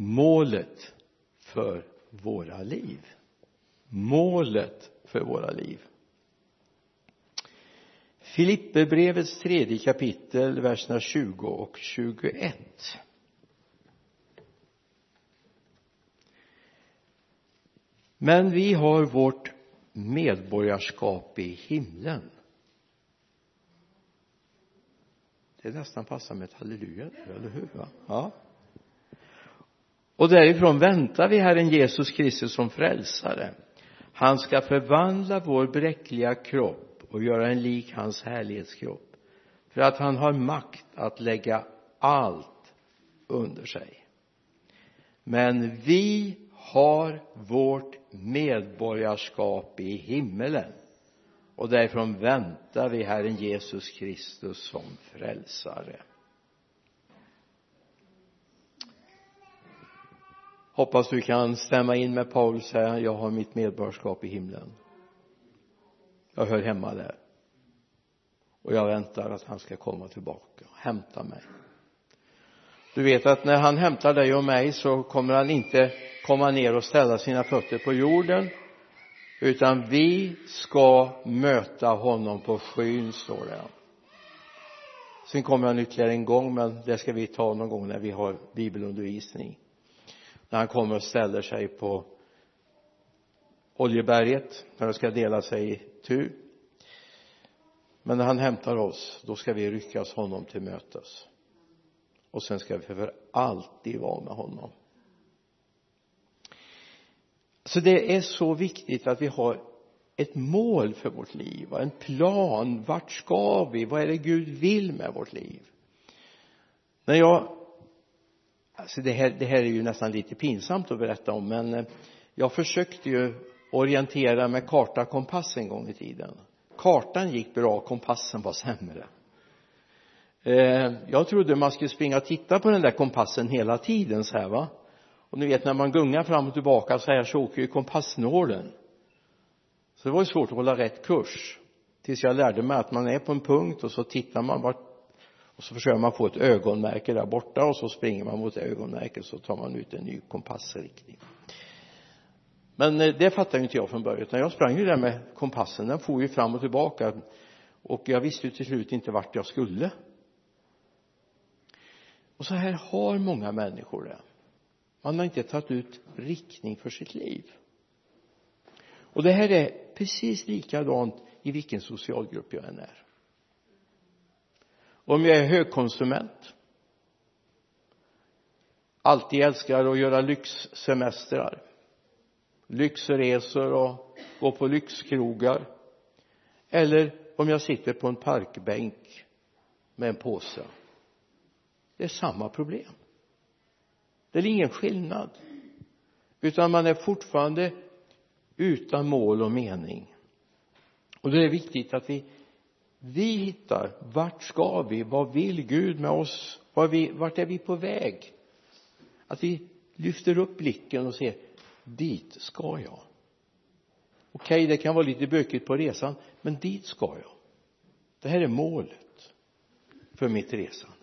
målet för våra liv. Målet för våra liv. Filipperbrevets tredje kapitel, verserna 20 och 21 men vi har vårt medborgarskap i himlen. Det nästan passar med ett halleluja eller hur? Va ja och därifrån väntar vi Herren Jesus Kristus som frälsare. Han ska förvandla vår bräckliga kropp och göra en lik hans härlighetskropp för att han har makt att lägga allt under sig. Men vi har vårt medborgarskap i himmelen och därifrån väntar vi Herren Jesus Kristus som frälsare. Hoppas du kan stämma in med Paulus här, jag har mitt medborgarskap i himlen. Jag hör hemma där. Och jag väntar att han ska komma tillbaka och hämta mig. Du vet att när han hämtar dig och mig så kommer han inte komma ner och ställa sina fötter på jorden utan vi ska möta honom på skyn står det. Sen kommer han ytterligare en gång men det ska vi ta någon gång när vi har bibelundervisning när han kommer och ställer sig på Oljeberget när de ska dela sig i tu. Men när han hämtar oss då ska vi ryckas honom till mötes. Och sen ska vi för alltid vara med honom. Så det är så viktigt att vi har ett mål för vårt liv en plan. Vart ska vi? Vad är det Gud vill med vårt liv? När jag alltså det här, det här är ju nästan lite pinsamt att berätta om men eh, jag försökte ju orientera med karta och kompass en gång i tiden. Kartan gick bra kompassen var sämre. Eh, jag trodde man skulle springa och titta på den där kompassen hela tiden så här va? Och ni vet när man gungar fram och tillbaka så här så åker ju kompassnålen. Så det var ju svårt att hålla rätt kurs tills jag lärde mig att man är på en punkt och så tittar man vart och så försöker man få ett ögonmärke där borta och så springer man mot ögonmärket så tar man ut en ny kompassriktning. Men eh, det fattade inte jag från början utan jag sprang ju där med kompassen. Den for ju fram och tillbaka. Och jag visste ju till slut inte vart jag skulle. Och så här har många människor det. Man har inte tagit ut riktning för sitt liv. Och det här är precis likadant i vilken socialgrupp jag än är om jag är högkonsument alltid älskar att göra lyxsemestrar lyxresor och gå på lyxkrogar eller om jag sitter på en parkbänk med en påse. Det är samma problem. Det är ingen skillnad utan man är fortfarande utan mål och mening. Och då är det viktigt att vi vi hittar vart ska vi? Vad vill Gud med oss? Vart, vi, vart är vi på väg? Att vi lyfter upp blicken och ser dit ska jag. Okej okay, det kan vara lite bökigt på resan men dit ska jag. Det här är målet för mitt resande.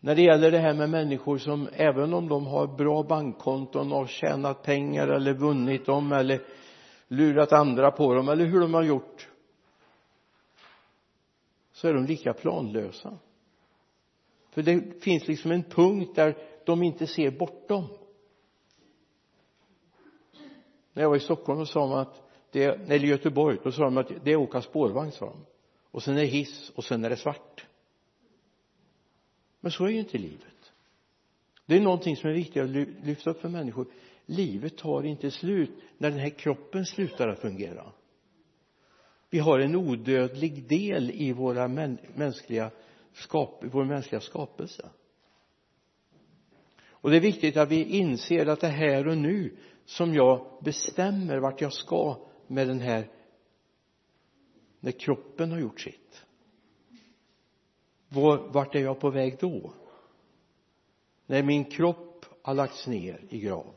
När det gäller det här med människor som även om de har bra bankkonton och tjänat pengar eller vunnit dem eller lurat andra på dem eller hur de har gjort så är de lika planlösa. För det finns liksom en punkt där de inte ser bortom. När jag var i Stockholm så sa de att det, eller Göteborg då sa de att det är åka spårvagn sa de. Och sen är det hiss och sen är det svart. Men så är ju inte livet. Det är någonting som är viktigt att lyfta upp för människor. Livet tar inte slut när den här kroppen slutar att fungera vi har en odödlig del i våra mänskliga skap, vår mänskliga skapelse. Och det är viktigt att vi inser att det här och nu som jag bestämmer vart jag ska med den här när kroppen har gjort sitt. Vart är jag på väg då? När min kropp har lagts ner i grav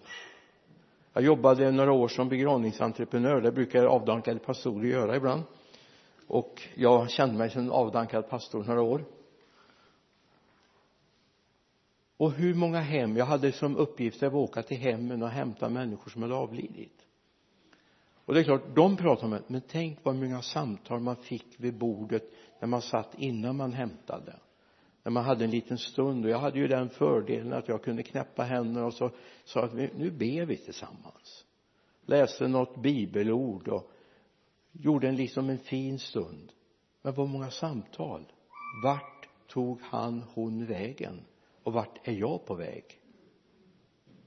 jag jobbade några år som begravningsentreprenör. Det brukar avdankade pastorer göra ibland. Och jag kände mig som en avdankad pastor några år. Och hur många hem? Jag hade som uppgift att åka till hemmen och hämta människor som hade avlidit. Och det är klart de pratar med men tänk vad många samtal man fick vid bordet när man satt innan man hämtade när man hade en liten stund. Och jag hade ju den fördelen att jag kunde knäppa händerna och så sa att nu ber vi tillsammans. Läste något bibelord och gjorde en liksom en fin stund. Men vad många samtal. Vart tog han hon vägen? Och vart är jag på väg?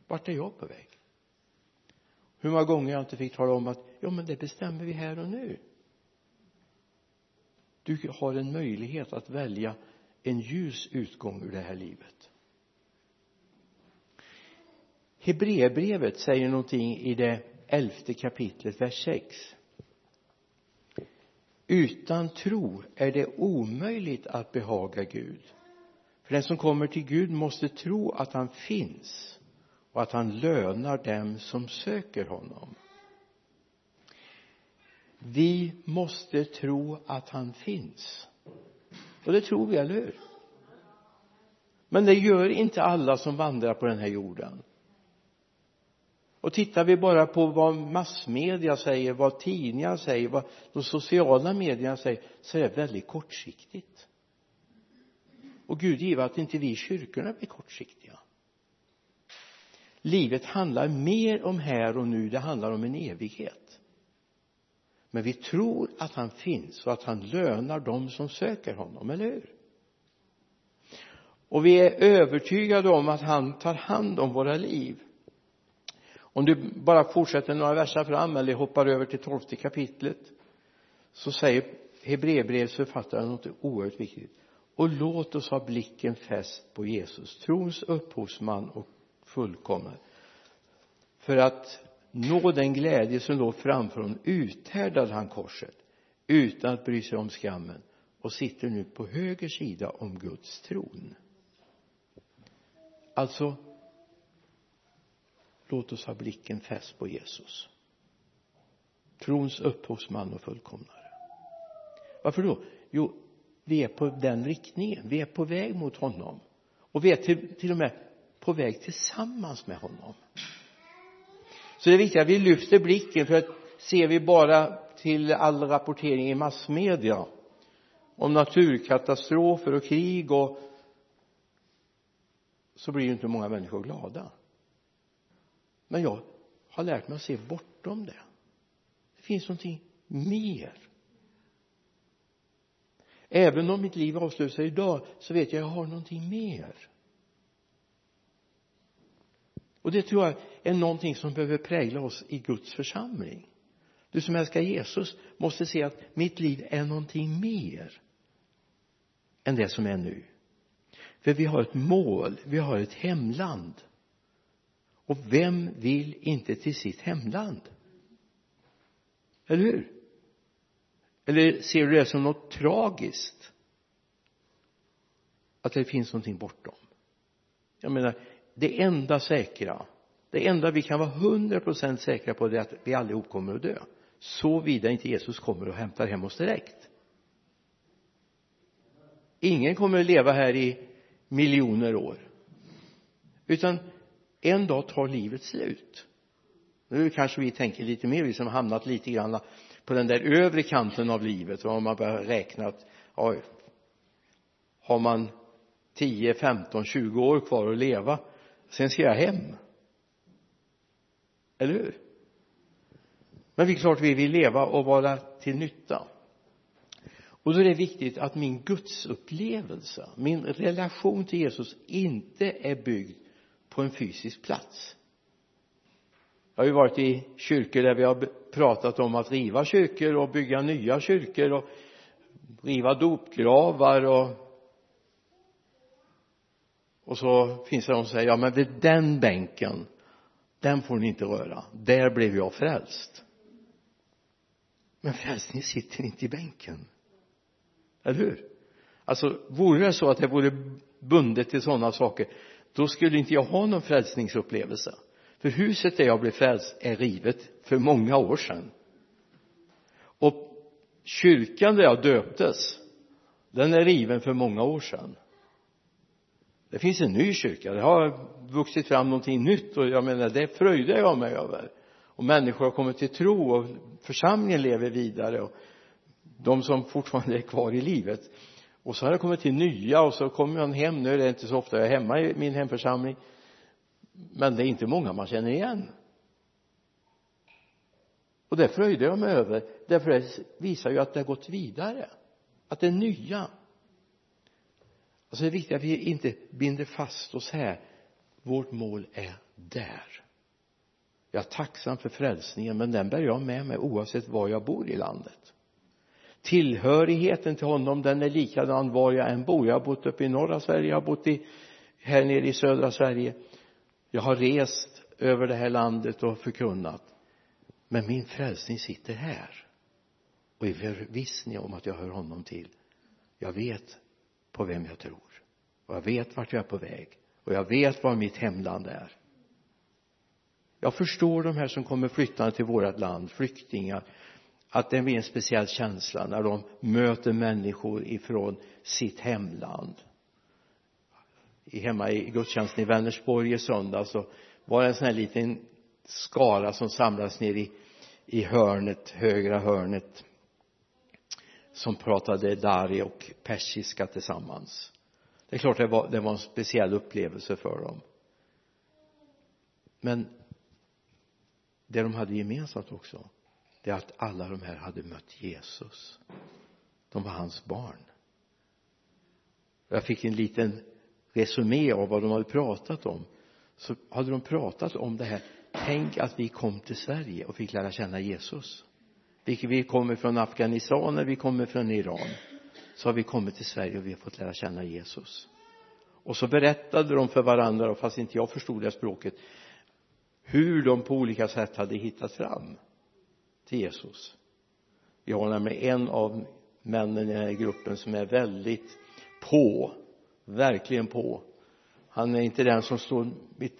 Vart är jag på väg? Hur många gånger jag inte fick tala om att ja men det bestämmer vi här och nu. Du har en möjlighet att välja en ljus utgång ur det här livet. Hebreerbrevet säger någonting i det elfte kapitlet vers 6 utan tro är det omöjligt att behaga Gud. För den som kommer till Gud måste tro att han finns och att han lönar dem som söker honom. Vi måste tro att han finns och det tror vi, eller hur? Men det gör inte alla som vandrar på den här jorden. Och tittar vi bara på vad massmedia säger, vad tidningar säger, vad de sociala medierna säger så är det väldigt kortsiktigt. Och Gud give att inte vi i kyrkorna blir kortsiktiga. Livet handlar mer om här och nu. Det handlar om en evighet men vi tror att han finns och att han lönar dem som söker honom, eller hur? Och vi är övertygade om att han tar hand om våra liv. Om du bara fortsätter några verser fram eller hoppar över till tolfte kapitlet så säger Hebreerbrevets författare något oerhört viktigt. Och låt oss ha blicken fäst på Jesus trons upphovsman och fullkomnare. För att nå den glädje som låg framför honom uthärdade han korset utan att bry sig om skammen och sitter nu på höger sida om Guds tron. Alltså låt oss ha blicken fäst på Jesus. Trons upphovsman och fullkomnare. Varför då? Jo vi är på den riktningen. Vi är på väg mot honom. Och vi är till, till och med på väg tillsammans med honom så det är viktigt att vi lyfter blicken för att ser vi bara till all rapportering i massmedia om naturkatastrofer och krig och så blir ju inte många människor glada. Men jag har lärt mig att se bortom det. Det finns någonting mer. Även om mitt liv avslutas idag så vet jag att jag har någonting mer och det tror jag är någonting som behöver prägla oss i Guds församling. Du som älskar Jesus måste se att mitt liv är någonting mer än det som är nu. För vi har ett mål, vi har ett hemland. Och vem vill inte till sitt hemland? Eller hur? Eller ser du det som något tragiskt? Att det finns någonting bortom? Jag menar det enda säkra det enda vi kan vara hundra procent säkra på det är att vi allihop kommer att dö. Såvida inte Jesus kommer och hämtar hem oss direkt. Ingen kommer att leva här i miljoner år. Utan en dag tar livet slut. Nu kanske vi tänker lite mer vi som har hamnat lite grann på den där övre kanten av livet och om man börjar räkna att ja, har man 10, 15, 20 år kvar att leva? Sen ska jag hem. Eller hur? Men det är klart vi vill leva och vara till nytta. Och då är det viktigt att min gudsupplevelse min relation till Jesus inte är byggd på en fysisk plats. Jag har ju varit i kyrkor där vi har pratat om att riva kyrkor och bygga nya kyrkor och riva dopgravar och och så finns det de som säger ja men vid den bänken. Den får ni inte röra. Där blev jag frälst. Men frälsningen sitter inte i bänken. Eller hur? Alltså vore det så att det vore bundet till sådana saker då skulle inte jag ha någon frälsningsupplevelse. För huset där jag blev frälst är rivet för många år sedan. Och kyrkan där jag döptes den är riven för många år sedan det finns en ny kyrka. Det har vuxit fram någonting nytt och jag menar det fröjdar jag mig över. Och människor har kommit till tro och församlingen lever vidare och de som fortfarande är kvar i livet. Och så har det kommit till nya och så kommer man hem. Nu är det inte så ofta jag är hemma i min hemförsamling. Men det är inte många man känner igen. Och det fröjdar jag mig över. Därför det visar ju att det har gått vidare. Att det är nya alltså det är viktigt att vi inte binder fast oss här. Vårt mål är där. Jag är tacksam för frälsningen men den bär jag med mig oavsett var jag bor i landet. Tillhörigheten till honom den är likadan var jag än bor. Jag har bott uppe i norra Sverige jag har bott i här nere i södra Sverige. Jag har rest över det här landet och förkunnat. Men min frälsning sitter här. Och i förvissning om att jag hör honom till. Jag vet på vem jag tror. Och jag vet vart jag är på väg. Och jag vet var mitt hemland är. Jag förstår de här som kommer flyttande till vårt land flyktingar att det blir en speciell känsla när de möter människor ifrån sitt hemland. Hemma i gudstjänsten i Vänersborg i söndag så var det en sån här liten skara som samlades ner i, i hörnet, högra hörnet som pratade dari och persiska tillsammans. Det är klart det var, det var en speciell upplevelse för dem. Men det de hade gemensamt också det är att alla de här hade mött Jesus. De var hans barn. Jag fick en liten resumé av vad de hade pratat om. Så hade de pratat om det här tänk att vi kom till Sverige och fick lära känna Jesus vi kommer från Afghanistan eller vi kommer från Iran. Så har vi kommit till Sverige och vi har fått lära känna Jesus. Och så berättade de för varandra och fast inte jag förstod det språket hur de på olika sätt hade hittat fram till Jesus. Vi har nämligen en av männen i den här gruppen som är väldigt på verkligen på. Han är inte den som står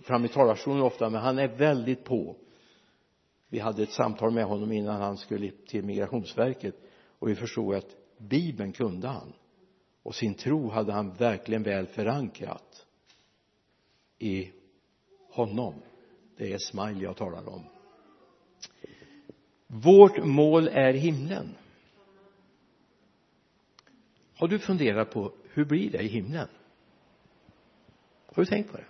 fram i talarstolen ofta men han är väldigt på vi hade ett samtal med honom innan han skulle till migrationsverket och vi förstod att bibeln kunde han. Och sin tro hade han verkligen väl förankrat i honom. Det är smile jag talar om. Vårt mål är himlen. Har du funderat på hur blir det i himlen? Har du tänkt på det?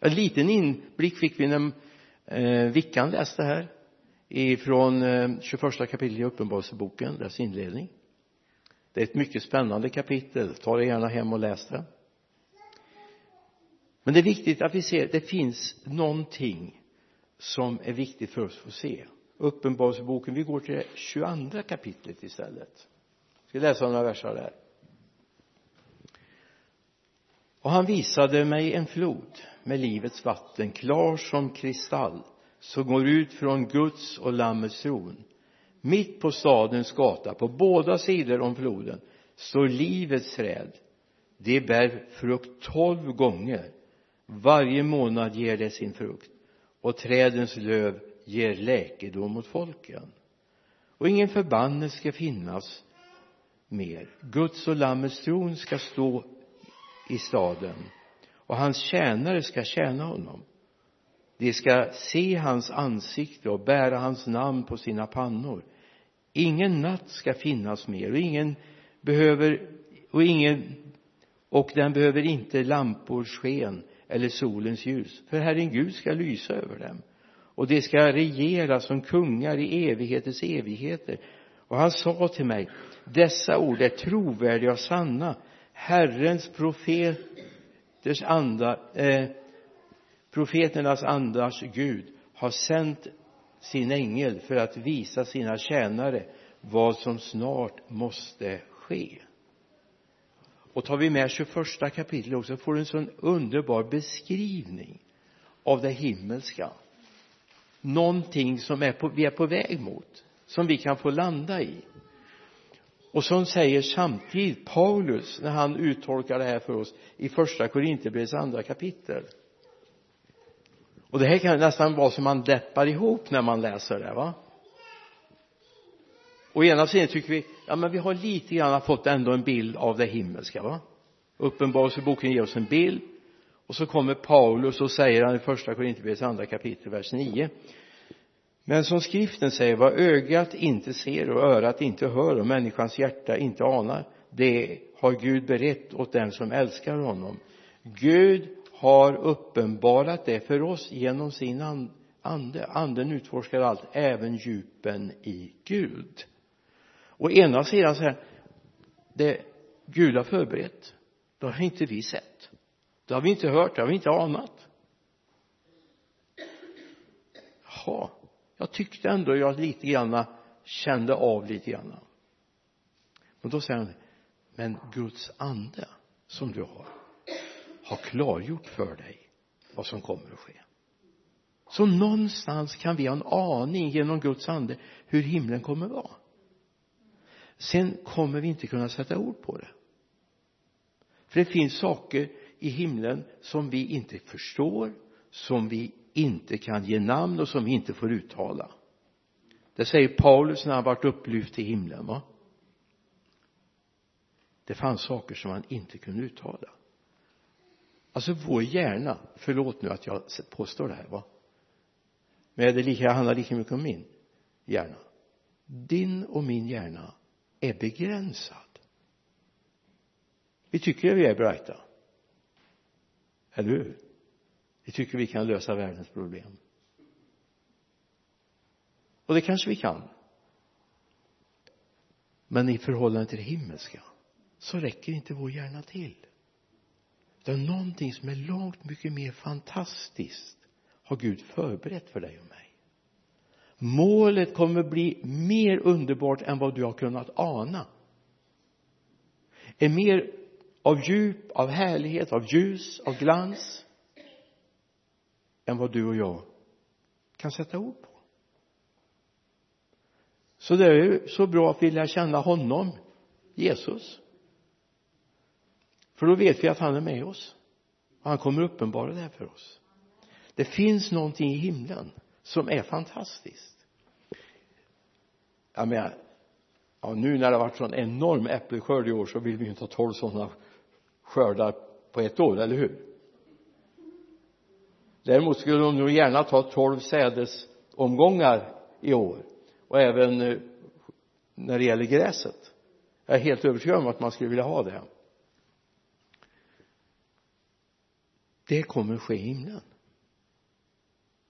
En liten inblick fick vi när eh, Vickan läste här ifrån eh, 21 kapitlet i uppenbarelseboken dess inledning. Det är ett mycket spännande kapitel. Ta det gärna hem och läs det. Men det är viktigt att vi ser det finns någonting som är viktigt för oss att se. Uppenbarelseboken vi går till det 22 kapitlet istället. Vi ska läsa några verser där? Och han visade mig en flod med livets vatten klar som kristall som går ut från Guds och Lammets tron. Mitt på stadens gata på båda sidor om floden står livets träd. Det bär frukt tolv gånger. Varje månad ger det sin frukt och trädens löv ger läkedom åt folken. Och ingen förbannelse ska finnas mer. Guds och Lammets tron ska stå i staden. Och hans tjänare ska tjäna honom. De ska se hans ansikte och bära hans namn på sina pannor. Ingen natt ska finnas mer och ingen behöver och ingen och den behöver inte lampors sken eller solens ljus. För Herren Gud ska lysa över dem. Och de ska regera som kungar i evighetens evigheter. Och han sa till mig dessa ord är trovärdiga och sanna. Herrens profeters anda eh, profeternas andars Gud har sänt sin ängel för att visa sina tjänare vad som snart måste ske. Och tar vi med 21 kapitlet också får du en sån underbar beskrivning av det himmelska. Någonting som är på, vi är på väg mot som vi kan få landa i och som säger samtidigt Paulus när han uttolkar det här för oss i första Korinthierbrevets andra kapitel. Och det här kan nästan vara som man deppar ihop när man läser det va? Å ena sidan tycker vi ja men vi har lite grann fått ändå en bild av det himmelska va? Uppenbarelseboken ger oss en bild. Och så kommer Paulus och säger han i första Korinthierbrevets andra kapitel vers 9 men som skriften säger vad ögat inte ser och örat inte hör och människans hjärta inte anar det har Gud berett åt den som älskar honom. Gud har uppenbarat det för oss genom sin ande. Anden utforskar allt även djupen i Gud. Å ena sidan så här det Gud har förberett det har inte vi sett. Det har vi inte hört det har vi inte anat. Jaha jag tyckte ändå jag lite grann kände av lite grann och då säger han men Guds ande som du har har klargjort för dig vad som kommer att ske. Så någonstans kan vi ha en aning genom Guds ande hur himlen kommer att vara. Sen kommer vi inte kunna sätta ord på det. För det finns saker i himlen som vi inte förstår som vi inte kan ge namn och som vi inte får uttala. Det säger Paulus när han varit upplyft till himlen va? Det fanns saker som han inte kunde uttala. Alltså vår hjärna förlåt nu att jag påstår det här va? Men det lika, handlar lika mycket om min hjärna. Din och min hjärna är begränsad. Vi tycker att vi är brighta. Eller hur? Vi tycker vi kan lösa världens problem. Och det kanske vi kan. Men i förhållande till det himmelska så räcker inte vår hjärna till. Utan någonting som är långt mycket mer fantastiskt har Gud förberett för dig och mig. Målet kommer bli mer underbart än vad du har kunnat ana. Är mer av djup, av härlighet, av ljus, av glans än vad du och jag kan sätta ord på. Så det är ju så bra att vilja känna honom Jesus. För då vet vi att han är med oss. Och han kommer uppenbara det här för oss. Det finns någonting i himlen som är fantastiskt. Jag menar ja nu när det har varit sån enorm äppelskörd i år så vill vi ju inte ha tolv sådana skördar på ett år, eller hur? Däremot skulle de nog gärna ta tolv sädesomgångar i år. Och även eh, när det gäller gräset. Jag är helt övertygad om att man skulle vilja ha det. Det kommer att ske i himlen.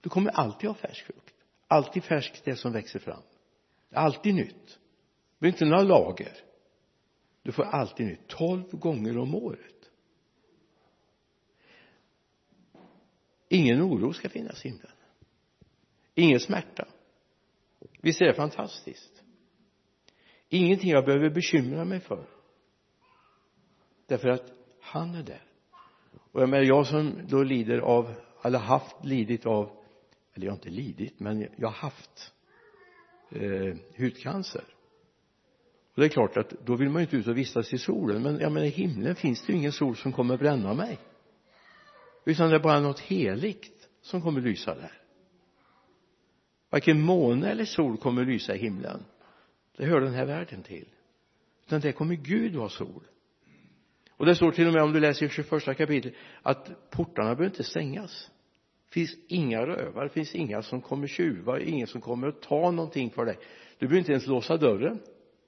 Du kommer alltid ha färsk frukt. Alltid färskt det som växer fram. Alltid nytt. Det blir inte några lager. Du får alltid nytt. Tolv gånger om året. Ingen oro ska finnas i himlen. Ingen smärta. Visst är det fantastiskt? Ingenting jag behöver bekymra mig för. Därför att han är där. Och jag menar jag som då lider av eller haft lidit av eller jag har inte lidit men jag har haft eh, hudcancer. Och det är klart att då vill man ju inte ut och vistas i solen men jag menar i himlen finns det ju ingen sol som kommer bränna mig utan det är bara något heligt som kommer lysa där. Varken måne eller sol kommer lysa i himlen. Det hör den här världen till. Utan det kommer Gud vara sol. Och det står till och med om du läser i 21 kapitlet att portarna behöver inte stängas. Det finns inga rövar det finns inga som kommer tjuva ingen som kommer att ta någonting för dig. Du behöver inte ens låsa dörren.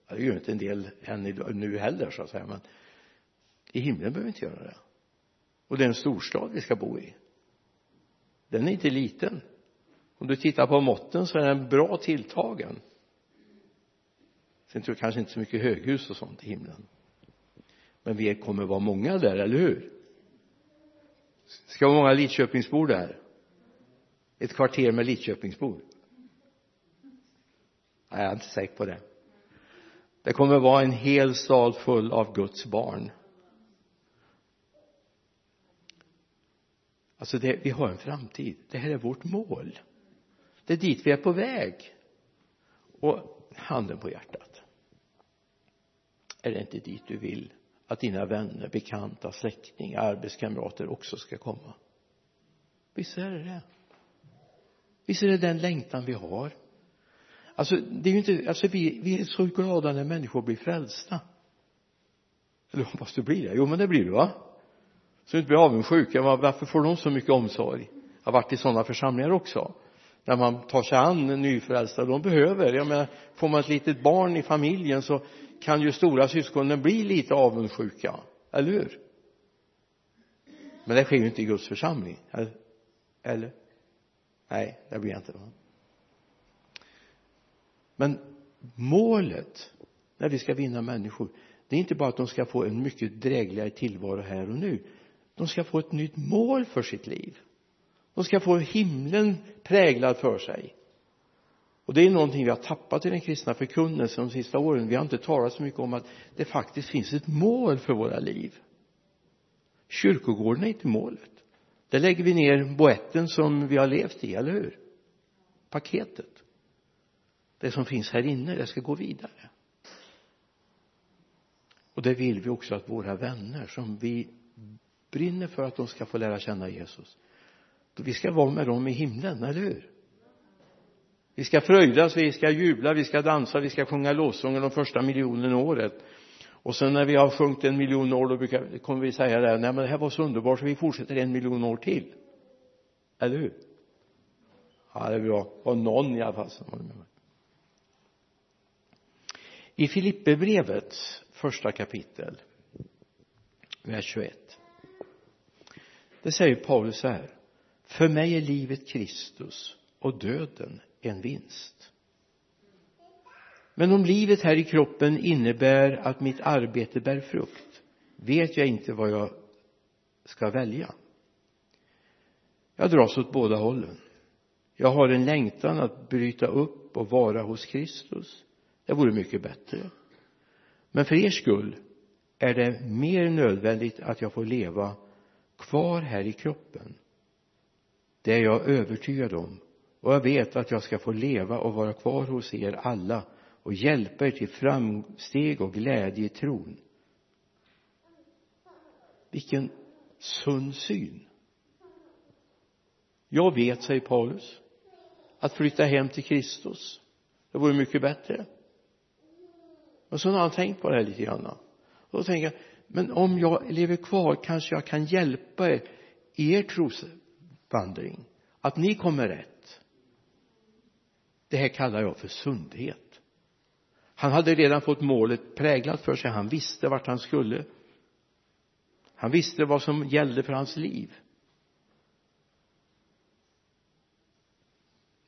Det gör inte en del än nu heller så att säga men i himlen behöver vi inte göra det och det är en storstad vi ska bo i. Den är inte liten. Om du tittar på måtten så är den bra tilltagen. Sen tror jag kanske inte så mycket höghus och sånt i himlen. Men vi kommer vara många där, eller hur? Ska vara många Lidköpingsbor där. Ett kvarter med Lidköpingsbor. Nej jag är inte säker på det. Det kommer vara en hel stad full av Guds barn. Alltså det, vi har en framtid. Det här är vårt mål. Det är dit vi är på väg. Och handen på hjärtat. Är det inte dit du vill att dina vänner, bekanta, släktingar, arbetskamrater också ska komma? Visst är det det. Visst är det den längtan vi har? Alltså det är ju inte alltså vi, vi är så glada när människor blir frälsta. Eller hoppas du blir det? Jo men det blir du va? Så du inte blir avundsjuk varför får de så mycket omsorg? Jag har varit i sådana församlingar också när man tar sig an nyfrälsta. De behöver jag menar får man ett litet barn i familjen så kan ju stora syskonen bli lite avundsjuka eller hur? Men det sker ju inte i Guds församling eller, eller? nej det blir inte va men målet när vi ska vinna människor det är inte bara att de ska få en mycket drägligare tillvaro här och nu de ska få ett nytt mål för sitt liv. De ska få himlen präglad för sig. Och det är någonting vi har tappat i den kristna förkunnelsen de sista åren. Vi har inte talat så mycket om att det faktiskt finns ett mål för våra liv. Kyrkogården är inte målet. Där lägger vi ner boetten som vi har levt i, eller hur? Paketet. Det som finns här inne, det ska gå vidare. Och det vill vi också att våra vänner som vi brinner för att de ska få lära känna Jesus. Vi ska vara med dem i himlen, eller hur? Vi ska fröjdas, vi ska jubla, vi ska dansa, vi ska sjunga lovsånger de första miljonen året. Och sen när vi har sjungit en miljon år då brukar, kommer vi säga det här, nej men det här var så underbart så vi fortsätter en miljon år till. Eller hur? Ja det är bra. Var någon i alla fall som håller med. Mig i Filipperbrevets första kapitel vers 21 det säger Paulus så här. För mig är livet Kristus och döden en vinst. Men om livet här i kroppen innebär att mitt arbete bär frukt vet jag inte vad jag ska välja. Jag dras åt båda hållen. Jag har en längtan att bryta upp och vara hos Kristus. Det vore mycket bättre. Men för er skull är det mer nödvändigt att jag får leva kvar här i kroppen. Det är jag övertygad om. Och jag vet att jag ska få leva och vara kvar hos er alla och hjälpa er till framsteg och glädje i tron. Vilken sund syn. Jag vet, säger Paulus att flytta hem till Kristus det vore mycket bättre. Och så har han tänkt på det här lite grann. Och då tänker jag men om jag lever kvar kanske jag kan hjälpa er i er trosvandring att ni kommer rätt. Det här kallar jag för sundhet. Han hade redan fått målet präglat för sig. Han visste vart han skulle. Han visste vad som gällde för hans liv.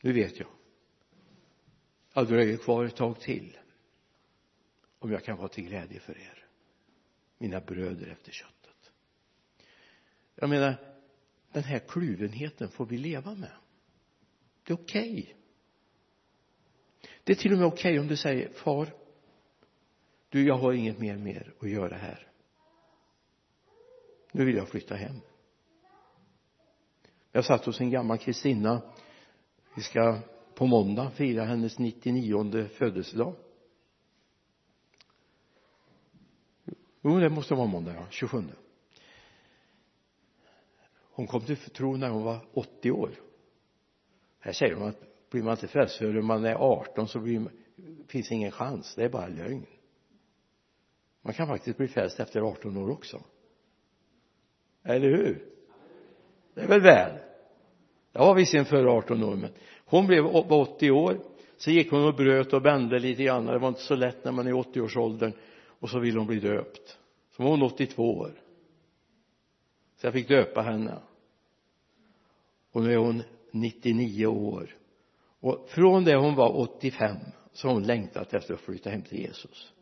Nu vet jag jag dröjer kvar ett tag till om jag kan vara till glädje för er mina bröder efter köttet. Jag menar den här kluvenheten får vi leva med. Det är okej. Okay. det är till och med okej okay om du säger far du jag har inget mer mer att göra här. Nu vill jag flytta hem. Jag satt hos en gammal Kristina vi ska på måndag fira hennes 99 födelsedag. Jo det måste vara måndag ja. 27 hon kom till tro när hon var 80 år. Här säger de att blir man inte frälst förrän man är 18 så blir man, finns ingen chans. Det är bara lögn. Man kan faktiskt bli frälst efter 18 år också. Eller hur? Det är väl väl. Det var visserligen före 18 år men hon blev 80 år. Så gick hon och bröt och bände lite grann. Det var inte så lätt när man är i 80-årsåldern och så ville hon bli döpt. Så var hon 82 år. Så jag fick döpa henne. Och nu är hon 99 år. Och från det hon var 85 så har hon längtat efter att flytta hem till Jesus.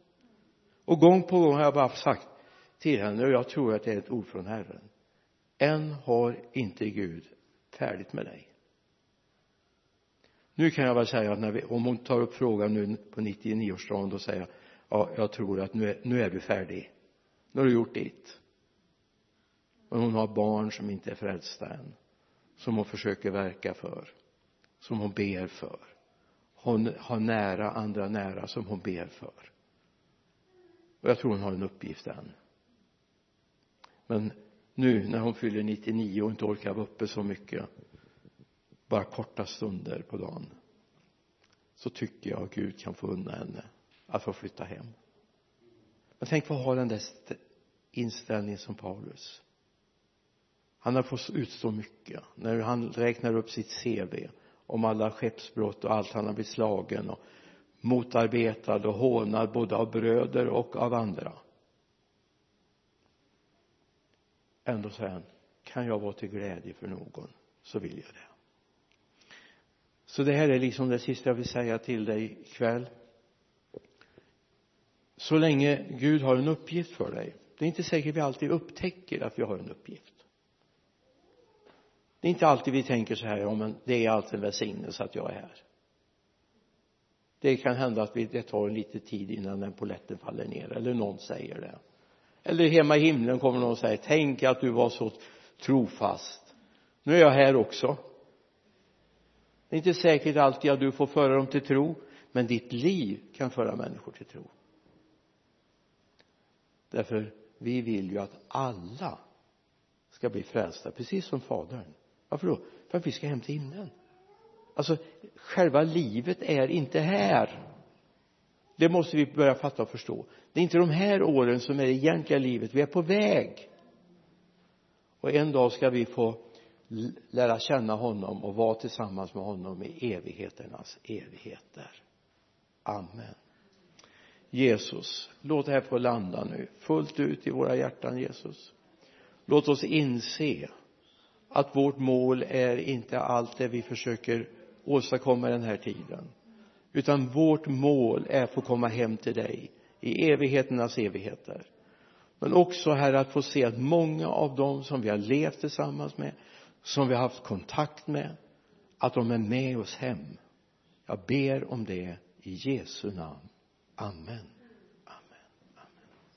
Och gång på gång har jag bara sagt till henne och jag tror att det är ett ord från Herren än har inte Gud färdigt med dig. Nu kan jag väl säga att när vi, om hon tar upp frågan nu på 99-årsdagen då säger jag ja jag tror att nu är, nu är du färdig nu har du gjort ditt. Men hon har barn som inte är frälsta än som hon försöker verka för som hon ber för. Hon har nära andra nära som hon ber för. Och jag tror hon har en uppgift än. Men nu när hon fyller 99 och inte orkar vara uppe så mycket bara korta stunder på dagen så tycker jag att Gud kan få unna henne att få flytta hem. Men tänk vad har den där inställningen som Paulus? Han har fått utstå mycket. När han räknar upp sitt CV om alla skeppsbrott och allt han har blivit slagen och motarbetad och hånad både av bröder och av andra. Ändå säger han kan jag vara till glädje för någon så vill jag det. Så det här är liksom det sista jag vill säga till dig ikväll så länge Gud har en uppgift för dig. Det är inte säkert vi alltid upptäcker att vi har en uppgift. Det är inte alltid vi tänker så här ja men det är alltid en välsignelse att jag är här. Det kan hända att vi, det tar lite tid innan den poletten faller ner eller någon säger det. Eller hemma i himlen kommer någon och säger tänk att du var så trofast. Nu är jag här också. Det är inte säkert alltid att du får föra dem till tro men ditt liv kan föra människor till tro därför vi vill ju att alla ska bli frälsta precis som fadern. Varför då? För att vi ska hem till himlen. Alltså själva livet är inte här. Det måste vi börja fatta och förstå. Det är inte de här åren som är det egentliga livet. Vi är på väg. Och en dag ska vi få lära känna honom och vara tillsammans med honom i evigheternas evigheter. Amen. Jesus. Låt det här få landa nu. Fullt ut i våra hjärtan Jesus. Låt oss inse att vårt mål är inte allt det vi försöker åstadkomma den här tiden utan vårt mål är att få komma hem till dig i evigheternas evigheter. Men också herre att få se att många av dem som vi har levt tillsammans med som vi har haft kontakt med att de är med oss hem. Jag ber om det i Jesu namn. Amen.